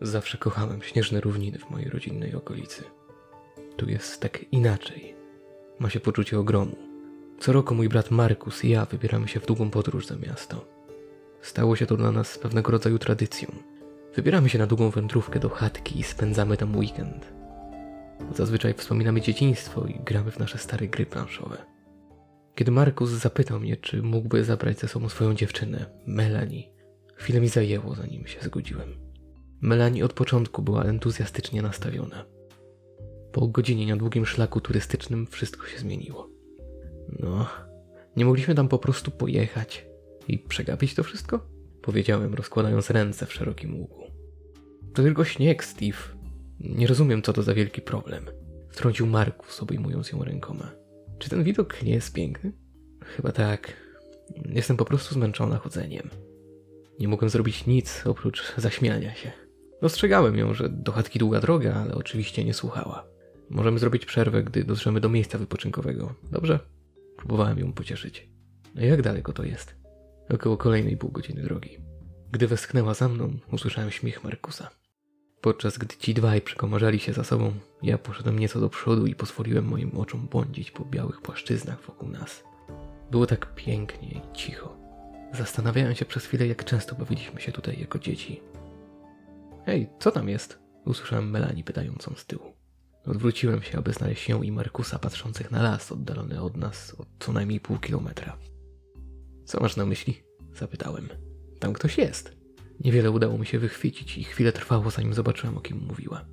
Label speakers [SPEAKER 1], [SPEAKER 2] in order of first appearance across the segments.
[SPEAKER 1] Zawsze kochałem śnieżne równiny w mojej rodzinnej okolicy. Tu jest tak inaczej. Ma się poczucie ogromu. Co roku mój brat Markus i ja wybieramy się w długą podróż za miasto. Stało się to dla nas pewnego rodzaju tradycją. Wybieramy się na długą wędrówkę do chatki i spędzamy tam weekend. Zazwyczaj wspominamy dzieciństwo i gramy w nasze stare gry planszowe. Kiedy Markus zapytał mnie, czy mógłby zabrać ze sobą swoją dziewczynę, Melanie, chwilę mi zajęło, zanim się zgodziłem. Melanie od początku była entuzjastycznie nastawiona. Po godzinie na długim szlaku turystycznym wszystko się zmieniło. No, nie mogliśmy tam po prostu pojechać i przegapić to wszystko? Powiedziałem, rozkładając ręce w szerokim łuku. To tylko śnieg, Steve. Nie rozumiem, co to za wielki problem. Wtrącił Markus, obejmując ją rękoma. Czy ten widok nie jest piękny? Chyba tak. Jestem po prostu zmęczona chodzeniem. Nie mogłem zrobić nic oprócz zaśmiania się. Dostrzegałem ją, że do chatki długa droga, ale oczywiście nie słuchała. Możemy zrobić przerwę, gdy dotrzemy do miejsca wypoczynkowego. Dobrze? Próbowałem ją pocieszyć. A jak daleko to jest? Około kolejnej pół godziny drogi. Gdy westchnęła za mną, usłyszałem śmiech Markusa. Podczas gdy ci dwaj przekomarzali się za sobą, ja poszedłem nieco do przodu i pozwoliłem moim oczom błądzić po białych płaszczyznach wokół nas. Było tak pięknie i cicho. Zastanawiałem się przez chwilę, jak często bawiliśmy się tutaj jako dzieci. Hej, co tam jest? Usłyszałem Melanie pytającą z tyłu. Odwróciłem się, aby znaleźć ją i Markusa patrzących na las oddalony od nas o co najmniej pół kilometra. Co masz na myśli? Zapytałem. Tam ktoś jest. Niewiele udało mi się wychwycić i chwilę trwało, zanim zobaczyłem, o kim mówiła.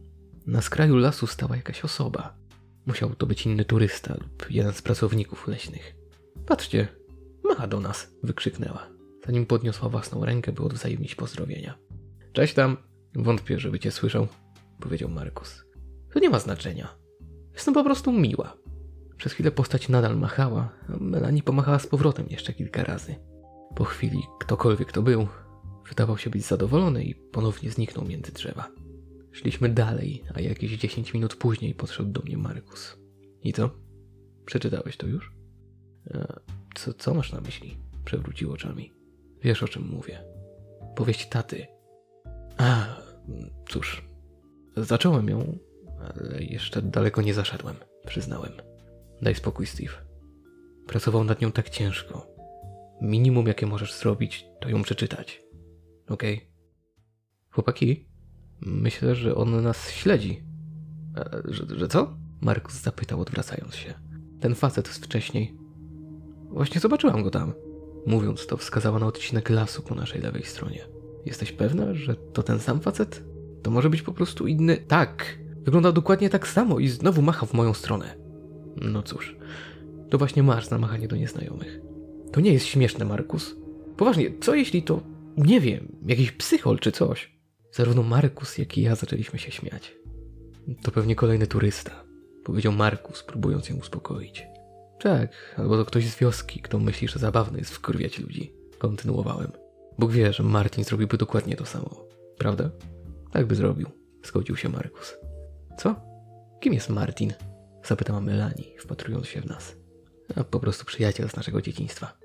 [SPEAKER 1] Na skraju lasu stała jakaś osoba. Musiał to być inny turysta lub jeden z pracowników leśnych. Patrzcie, macha do nas, wykrzyknęła, zanim podniosła własną rękę, by odwzajemnić pozdrowienia. Cześć tam, wątpię, żeby cię słyszał, powiedział Markus. To nie ma znaczenia. Jestem po prostu miła. Przez chwilę postać nadal machała, a Melanie pomachała z powrotem jeszcze kilka razy. Po chwili ktokolwiek to był, wydawał się być zadowolony i ponownie zniknął między drzewa. Szliśmy dalej, a jakieś 10 minut później podszedł do mnie Markus. I co? Przeczytałeś to już? E, co, co masz na myśli? Przewrócił oczami. Wiesz o czym mówię. Powieść taty. A, cóż. Zacząłem ją, ale jeszcze daleko nie zaszedłem, przyznałem. Daj spokój, Steve. Pracował nad nią tak ciężko. Minimum, jakie możesz zrobić, to ją przeczytać. Okej? Okay? Chłopaki, myślę, że on nas śledzi. E, że, że co? Markus zapytał, odwracając się. Ten facet z wcześniej. Właśnie zobaczyłam go tam. Mówiąc to, wskazała na odcinek lasu po naszej lewej stronie. Jesteś pewna, że to ten sam facet? To może być po prostu inny. Tak! Wygląda dokładnie tak samo i znowu macha w moją stronę. No cóż, to właśnie masz na machanie do nieznajomych. To nie jest śmieszne, Markus. Poważnie, co jeśli to, nie wiem, jakiś psychol czy coś? Zarówno Markus, jak i ja zaczęliśmy się śmiać. To pewnie kolejny turysta, powiedział Markus, próbując ją uspokoić. Tak, albo to ktoś z wioski, kto myśli, że zabawne jest wkurwiać ludzi. Kontynuowałem. Bóg wie, że Martin zrobiłby dokładnie to samo. Prawda? Tak by zrobił. Zgodził się Markus. Co? Kim jest Martin? Zapytała Melanie, wpatrując się w nas. A po prostu przyjaciel z naszego dzieciństwa.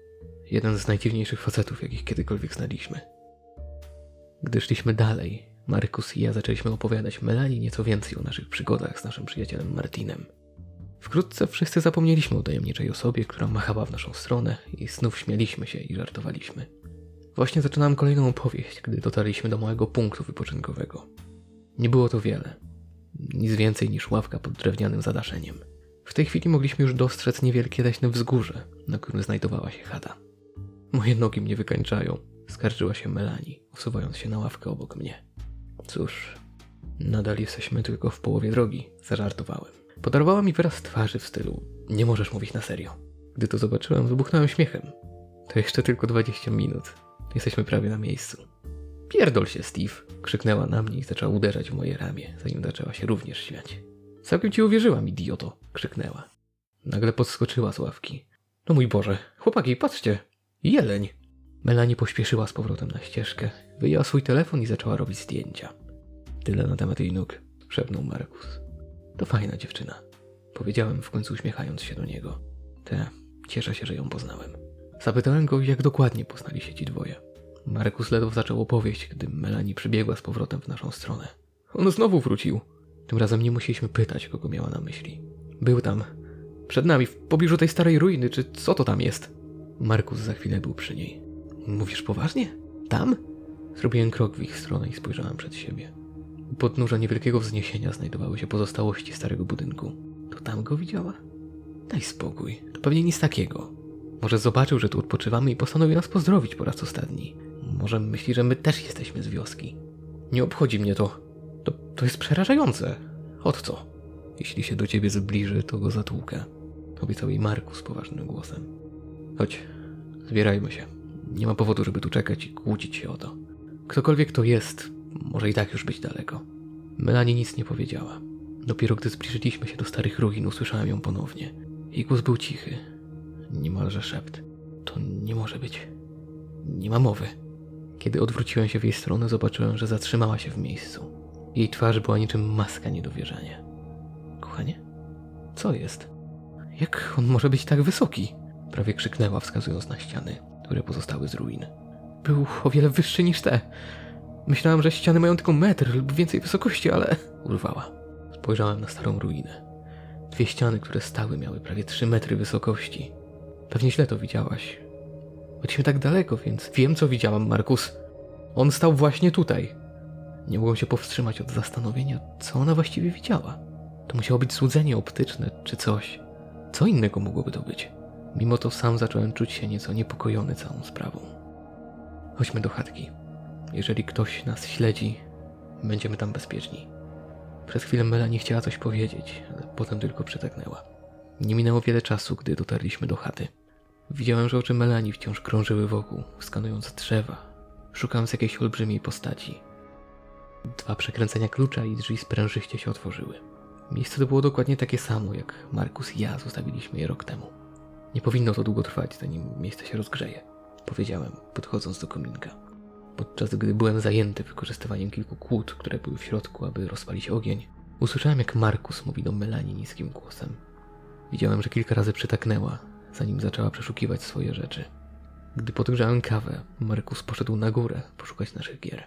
[SPEAKER 1] Jeden z najdziwniejszych facetów, jakich kiedykolwiek znaliśmy. Gdy szliśmy dalej, Markus i ja zaczęliśmy opowiadać Melanie nieco więcej o naszych przygodach z naszym przyjacielem Martinem. Wkrótce wszyscy zapomnieliśmy o tajemniczej osobie, która machała w naszą stronę i znów śmialiśmy się i żartowaliśmy. Właśnie zaczynałem kolejną opowieść, gdy dotarliśmy do małego punktu wypoczynkowego. Nie było to wiele. Nic więcej niż ławka pod drewnianym zadaszeniem. W tej chwili mogliśmy już dostrzec niewielkie leśne wzgórze, na którym znajdowała się chata. Moje nogi mnie wykańczają, skarżyła się Melanie, usuwając się na ławkę obok mnie. Cóż, nadal jesteśmy tylko w połowie drogi, zażartowałem. Podarowała mi wyraz twarzy w stylu nie możesz mówić na serio. Gdy to zobaczyłem, wybuchnąłem śmiechem. To jeszcze tylko 20 minut. Jesteśmy prawie na miejscu. Pierdol się, Steve! krzyknęła na mnie i zaczęła uderzać w moje ramię, zanim zaczęła się również śmiać. Całkiem ci uwierzyłam, idioto! krzyknęła. Nagle podskoczyła z ławki. No mój Boże, chłopaki, patrzcie! Jeleń! Melanie pośpieszyła z powrotem na ścieżkę, wyjęła swój telefon i zaczęła robić zdjęcia. Tyle na temat jej nóg, szepnął Markus. To fajna dziewczyna. Powiedziałem w końcu uśmiechając się do niego. Te, cieszę się, że ją poznałem. Zapytałem go, jak dokładnie poznali się ci dwoje. Markus ledwo zaczął opowieść, gdy Melanie przybiegła z powrotem w naszą stronę. On znowu wrócił. Tym razem nie musieliśmy pytać, kogo miała na myśli. Był tam, przed nami, w pobliżu tej starej ruiny, czy co to tam jest? Markus za chwilę był przy niej. Mówisz poważnie? Tam? Zrobiłem krok w ich stronę i spojrzałem przed siebie. U podnóża niewielkiego wzniesienia znajdowały się pozostałości starego budynku. To tam go widziała? Daj spokój, to pewnie nic takiego. Może zobaczył, że tu odpoczywamy i postanowił nas pozdrowić po raz ostatni. Może myśli, że my też jesteśmy z wioski. Nie obchodzi mnie to. To, to jest przerażające. Od co? Jeśli się do ciebie zbliży, to go zatłukę. Obiecał jej Markus poważnym głosem. Chodź, zbierajmy się. Nie ma powodu, żeby tu czekać i kłócić się o to. Ktokolwiek to jest, może i tak już być daleko. Melanie nic nie powiedziała. Dopiero gdy zbliżyliśmy się do starych ruin, usłyszałem ją ponownie. Jej głos był cichy, niemalże szept. To nie może być. Nie ma mowy. Kiedy odwróciłem się w jej stronę, zobaczyłem, że zatrzymała się w miejscu. Jej twarz była niczym maska niedowierzania. Kochanie? Co jest? Jak on może być tak wysoki? Prawie krzyknęła, wskazując na ściany, które pozostały z ruin. Był o wiele wyższy niż te. Myślałam, że ściany mają tylko metr lub więcej wysokości, ale urwała. Spojrzałem na starą ruinę. Dwie ściany, które stały, miały prawie trzy metry wysokości. Pewnie źle to widziałaś. Byliśmy tak daleko, więc wiem, co widziałam, Markus. On stał właśnie tutaj. Nie mogłem się powstrzymać od zastanowienia, co ona właściwie widziała. To musiało być złudzenie optyczne czy coś. Co innego mogłoby to być? Mimo to sam zacząłem czuć się nieco niepokojony całą sprawą. Chodźmy do chatki. Jeżeli ktoś nas śledzi, będziemy tam bezpieczni. Przez chwilę Melanie chciała coś powiedzieć, ale potem tylko przytaknęła. Nie minęło wiele czasu, gdy dotarliśmy do chaty. Widziałem, że oczy Melanie wciąż krążyły wokół, skanując drzewa, szukając jakiejś olbrzymiej postaci. Dwa przekręcenia klucza i drzwi sprężyście się otworzyły. Miejsce to było dokładnie takie samo, jak Markus i ja zostawiliśmy je rok temu. Nie powinno to długo trwać, zanim miejsce się rozgrzeje, powiedziałem, podchodząc do kominka. Podczas gdy byłem zajęty wykorzystywaniem kilku kłód, które były w środku, aby rozpalić ogień, usłyszałem, jak Markus mówi do Melanie niskim głosem. Widziałem, że kilka razy przytaknęła, zanim zaczęła przeszukiwać swoje rzeczy. Gdy podgrzałem kawę, Markus poszedł na górę poszukać naszych gier.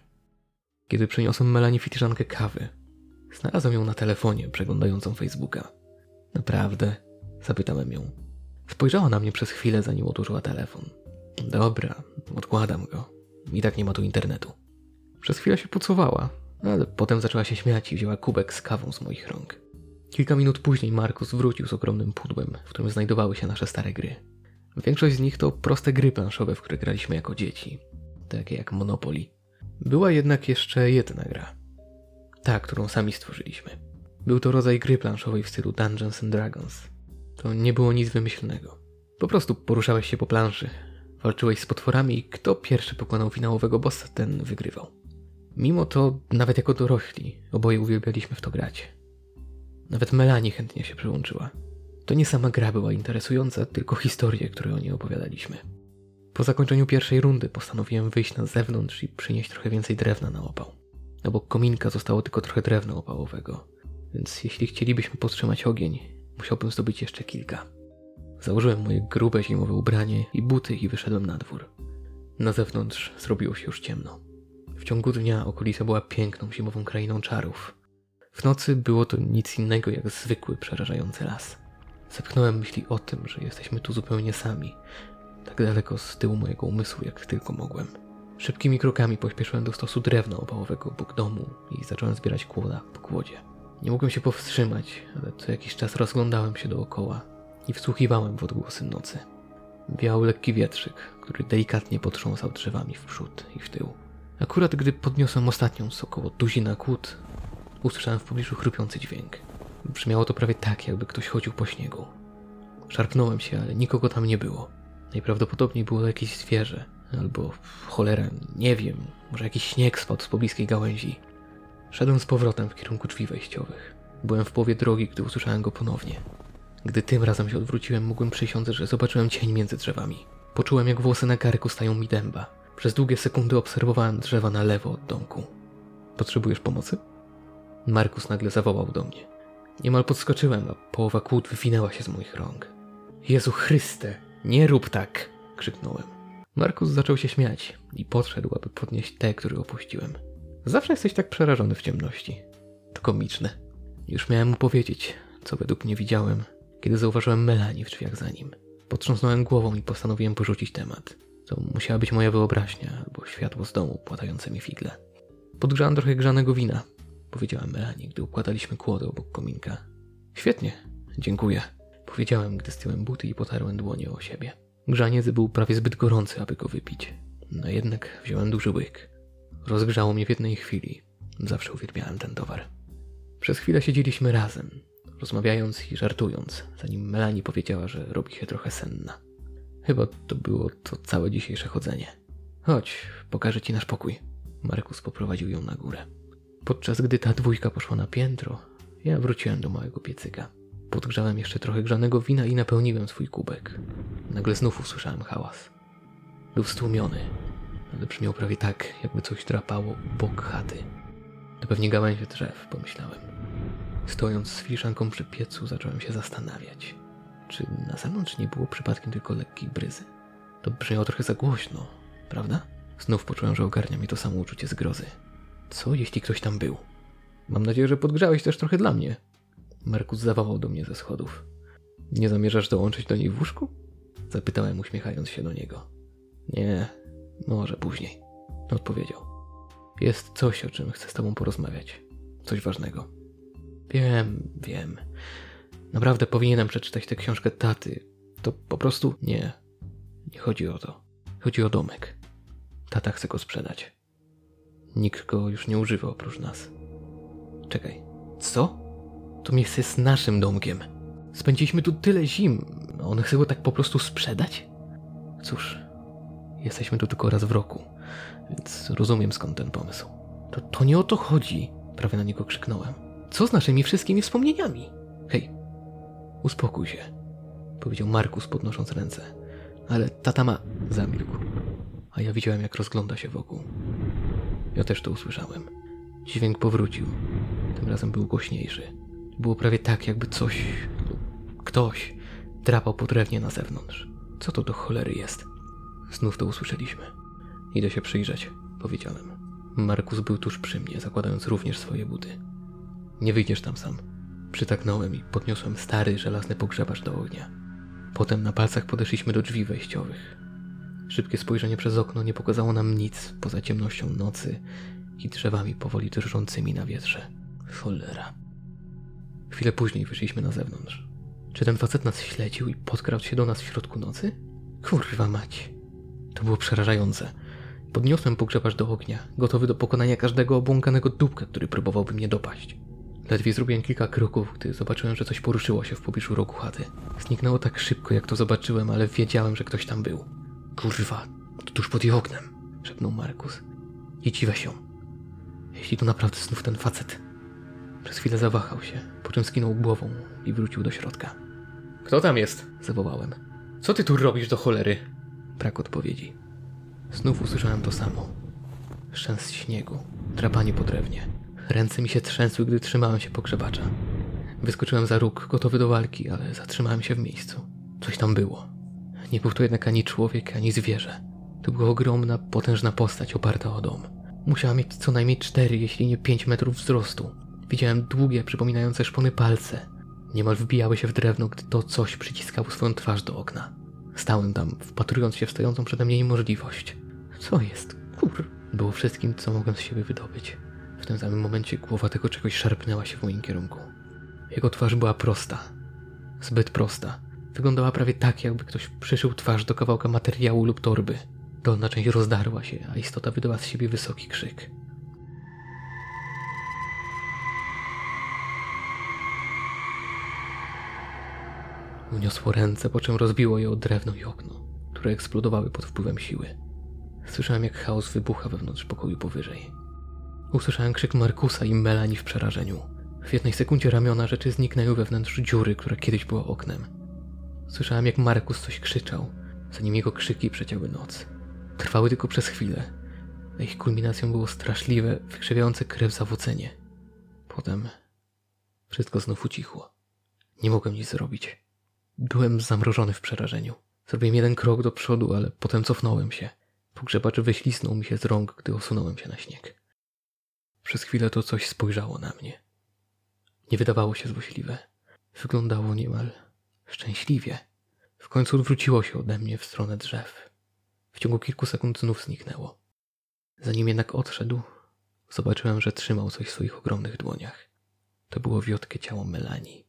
[SPEAKER 1] Kiedy przyniosłem Melanie filiżankę kawy, znalazłem ją na telefonie, przeglądającą Facebooka. Naprawdę? Zapytałem ją. Spojrzała na mnie przez chwilę, zanim odłożyła telefon. Dobra, odkładam go. I tak nie ma tu internetu. Przez chwilę się pucowała, ale potem zaczęła się śmiać i wzięła kubek z kawą z moich rąk. Kilka minut później Markus wrócił z ogromnym pudłem, w którym znajdowały się nasze stare gry. Większość z nich to proste gry planszowe, w które graliśmy jako dzieci, takie jak Monopoly. Była jednak jeszcze jedna gra. Ta, którą sami stworzyliśmy. Był to rodzaj gry planszowej w stylu Dungeons and Dragons. To nie było nic wymyślnego. Po prostu poruszałeś się po planszy, walczyłeś z potworami i kto pierwszy pokonał finałowego bossa, ten wygrywał. Mimo to, nawet jako dorośli, oboje uwielbialiśmy w to grać. Nawet Melanie chętnie się przyłączyła. To nie sama gra była interesująca, tylko historie, które o niej opowiadaliśmy. Po zakończeniu pierwszej rundy postanowiłem wyjść na zewnątrz i przynieść trochę więcej drewna na opał. Obok kominka zostało tylko trochę drewna opałowego, więc jeśli chcielibyśmy podtrzymać ogień, musiałbym zdobyć jeszcze kilka. Założyłem moje grube zimowe ubranie i buty i wyszedłem na dwór. Na zewnątrz zrobiło się już ciemno. W ciągu dnia okolica była piękną zimową krainą czarów. W nocy było to nic innego jak zwykły, przerażający las. Zepchnąłem myśli o tym, że jesteśmy tu zupełnie sami, tak daleko z tyłu mojego umysłu, jak tylko mogłem. Szybkimi krokami pośpieszyłem do stosu drewna opałowego obok domu i zacząłem zbierać kłoda po kłodzie. Nie mogłem się powstrzymać, ale co jakiś czas rozglądałem się dookoła i wsłuchiwałem w odgłosy nocy. Wiał lekki wietrzyk, który delikatnie potrząsał drzewami w przód i w tył. Akurat gdy podniosłem ostatnią z około tuzina kłód, usłyszałem w pobliżu chrupiący dźwięk. Brzmiało to prawie tak, jakby ktoś chodził po śniegu. Szarpnąłem się, ale nikogo tam nie było. Najprawdopodobniej było to jakieś zwierzę, albo cholera, nie wiem, może jakiś śnieg spadł z pobliskiej gałęzi. Szedłem z powrotem w kierunku drzwi wejściowych. Byłem w połowie drogi, gdy usłyszałem go ponownie. Gdy tym razem się odwróciłem, mógłbym przysiąc, że zobaczyłem cień między drzewami. Poczułem, jak włosy na karku stają mi dęba. Przez długie sekundy obserwowałem drzewa na lewo od domku. Potrzebujesz pomocy? Markus nagle zawołał do mnie. Niemal podskoczyłem, a połowa kłód wywinęła się z moich rąk. Jezu Chryste, nie rób tak! krzyknąłem. Markus zaczął się śmiać i podszedł, aby podnieść te, które opuściłem. Zawsze jesteś tak przerażony w ciemności. To komiczne. Już miałem mu powiedzieć, co według mnie widziałem, kiedy zauważyłem Melanie w drzwiach za nim. Potrząsnąłem głową i postanowiłem porzucić temat. To musiała być moja wyobraźnia albo światło z domu płatające mi figle. Podgrzałem trochę grzanego wina, powiedziałem Melanie, gdy układaliśmy kłodę obok kominka. Świetnie, dziękuję, powiedziałem, gdy zdjąłem buty i potarłem dłonie o siebie. Grzaniec był prawie zbyt gorący, aby go wypić. No jednak wziąłem duży łyk. Rozgrzało mnie w jednej chwili. Zawsze uwielbiałem ten towar. Przez chwilę siedzieliśmy razem, rozmawiając i żartując, zanim Melanie powiedziała, że robi się trochę senna. Chyba to było to całe dzisiejsze chodzenie. Chodź, pokażę ci nasz pokój. Markus poprowadził ją na górę. Podczas gdy ta dwójka poszła na piętro, ja wróciłem do małego piecyka. Podgrzałem jeszcze trochę grzanego wina i napełniłem swój kubek. Nagle znów usłyszałem hałas. Był stłumiony, ale brzmiał prawie tak, jakby coś drapało bok chaty. To pewnie gałęzie drzew, pomyślałem. Stojąc z filiżanką przy piecu, zacząłem się zastanawiać. Czy na zewnątrz nie było przypadkiem tylko lekkiej bryzy? To brzmiało trochę za głośno, prawda? Znów poczułem, że ogarnia mi to samo uczucie zgrozy. Co jeśli ktoś tam był? Mam nadzieję, że podgrzałeś też trochę dla mnie. Markus zawołał do mnie ze schodów. Nie zamierzasz dołączyć do niej w łóżku? Zapytałem, uśmiechając się do niego. Nie, może później. Odpowiedział. Jest coś, o czym chcę z tobą porozmawiać. Coś ważnego. Wiem, wiem. Naprawdę powinienem przeczytać tę książkę taty. To po prostu nie. Nie chodzi o to. Chodzi o domek. Tata chce go sprzedać. Nikt go już nie używa oprócz nas. Czekaj, co? To miejsce jest naszym domkiem. Spędziliśmy tu tyle zim. On chce go tak po prostu sprzedać? Cóż, jesteśmy tu tylko raz w roku, więc rozumiem skąd ten pomysł. To, to nie o to chodzi, prawie na niego krzyknąłem. Co z naszymi wszystkimi wspomnieniami? Hej, uspokój się, powiedział Markus podnosząc ręce. Ale tata ma... Zamilkł. A ja widziałem, jak rozgląda się wokół. Ja też to usłyszałem. Dźwięk powrócił. Tym razem był głośniejszy. Było prawie tak, jakby coś ktoś drapał po drewnie na zewnątrz. Co to do cholery jest? Znów to usłyszeliśmy. Idę się przyjrzeć, powiedziałem. Markus był tuż przy mnie, zakładając również swoje buty. Nie wyjdziesz tam sam. Przytaknąłem i podniosłem stary, żelazny pogrzebacz do ognia. Potem na palcach podeszliśmy do drzwi wejściowych. Szybkie spojrzenie przez okno nie pokazało nam nic poza ciemnością nocy i drzewami powoli drżącymi na wietrze. Cholera. Chwilę później wyszliśmy na zewnątrz. Czy ten facet nas śledził i podkradł się do nas w środku nocy? Kurwa mać. To było przerażające. Podniosłem pogrzebacz do ognia, gotowy do pokonania każdego obłąkanego dupka, który próbowałby mnie dopaść. Ledwie zrobiłem kilka kroków, gdy zobaczyłem, że coś poruszyło się w pobliżu rogu chaty. Zniknęło tak szybko, jak to zobaczyłem, ale wiedziałem, że ktoś tam był. Kurwa, to tuż pod jej oknem, szepnął Markus. Idź weź ją. Jeśli to naprawdę znów ten facet. Przez chwilę zawahał się, po czym skinął głową i wrócił do środka. Kto tam jest? zawołałem. Co ty tu robisz do cholery? Brak odpowiedzi. Znów usłyszałem to samo. Szczęst śniegu, drapanie po drewnie. Ręce mi się trzęsły, gdy trzymałem się pogrzebacza. Wyskoczyłem za róg, gotowy do walki, ale zatrzymałem się w miejscu. Coś tam było. Nie był to jednak ani człowiek, ani zwierzę. To była ogromna, potężna postać oparta o dom. Musiała mieć co najmniej cztery, jeśli nie pięć metrów wzrostu. Widziałem długie, przypominające szpony palce. Niemal wbijały się w drewno, gdy to coś przyciskało swoją twarz do okna. Stałem tam, wpatrując się w stojącą przede mnie niemożliwość. Co jest? Kur... Było wszystkim, co mogłem z siebie wydobyć. W tym samym momencie głowa tego czegoś szarpnęła się w moim kierunku. Jego twarz była prosta. Zbyt prosta. Wyglądała prawie tak, jakby ktoś przyszył twarz do kawałka materiału lub torby. Dolna część rozdarła się, a istota wydała z siebie wysoki krzyk. Uniosło ręce, po czym rozbiło je o drewno i okno, które eksplodowały pod wpływem siły. Słyszałem, jak chaos wybucha wewnątrz pokoju powyżej. Usłyszałem krzyk Markusa i Melanie w przerażeniu. W jednej sekundzie ramiona rzeczy zniknęły wewnątrz dziury, która kiedyś była oknem. Słyszałem, jak Markus coś krzyczał, zanim jego krzyki przecięły noc. Trwały tylko przez chwilę, a ich kulminacją było straszliwe, wykrzywiające krew zawócenie. Potem wszystko znów ucichło. Nie mogłem nic zrobić. Byłem zamrożony w przerażeniu. Zrobiłem jeden krok do przodu, ale potem cofnąłem się. Pogrzebacz wyślisnął mi się z rąk, gdy osunąłem się na śnieg. Przez chwilę to coś spojrzało na mnie. Nie wydawało się złośliwe. Wyglądało niemal szczęśliwie. W końcu odwróciło się ode mnie w stronę drzew. W ciągu kilku sekund znów zniknęło. Zanim jednak odszedł, zobaczyłem, że trzymał coś w swoich ogromnych dłoniach. To było wiotkie ciało Melanii.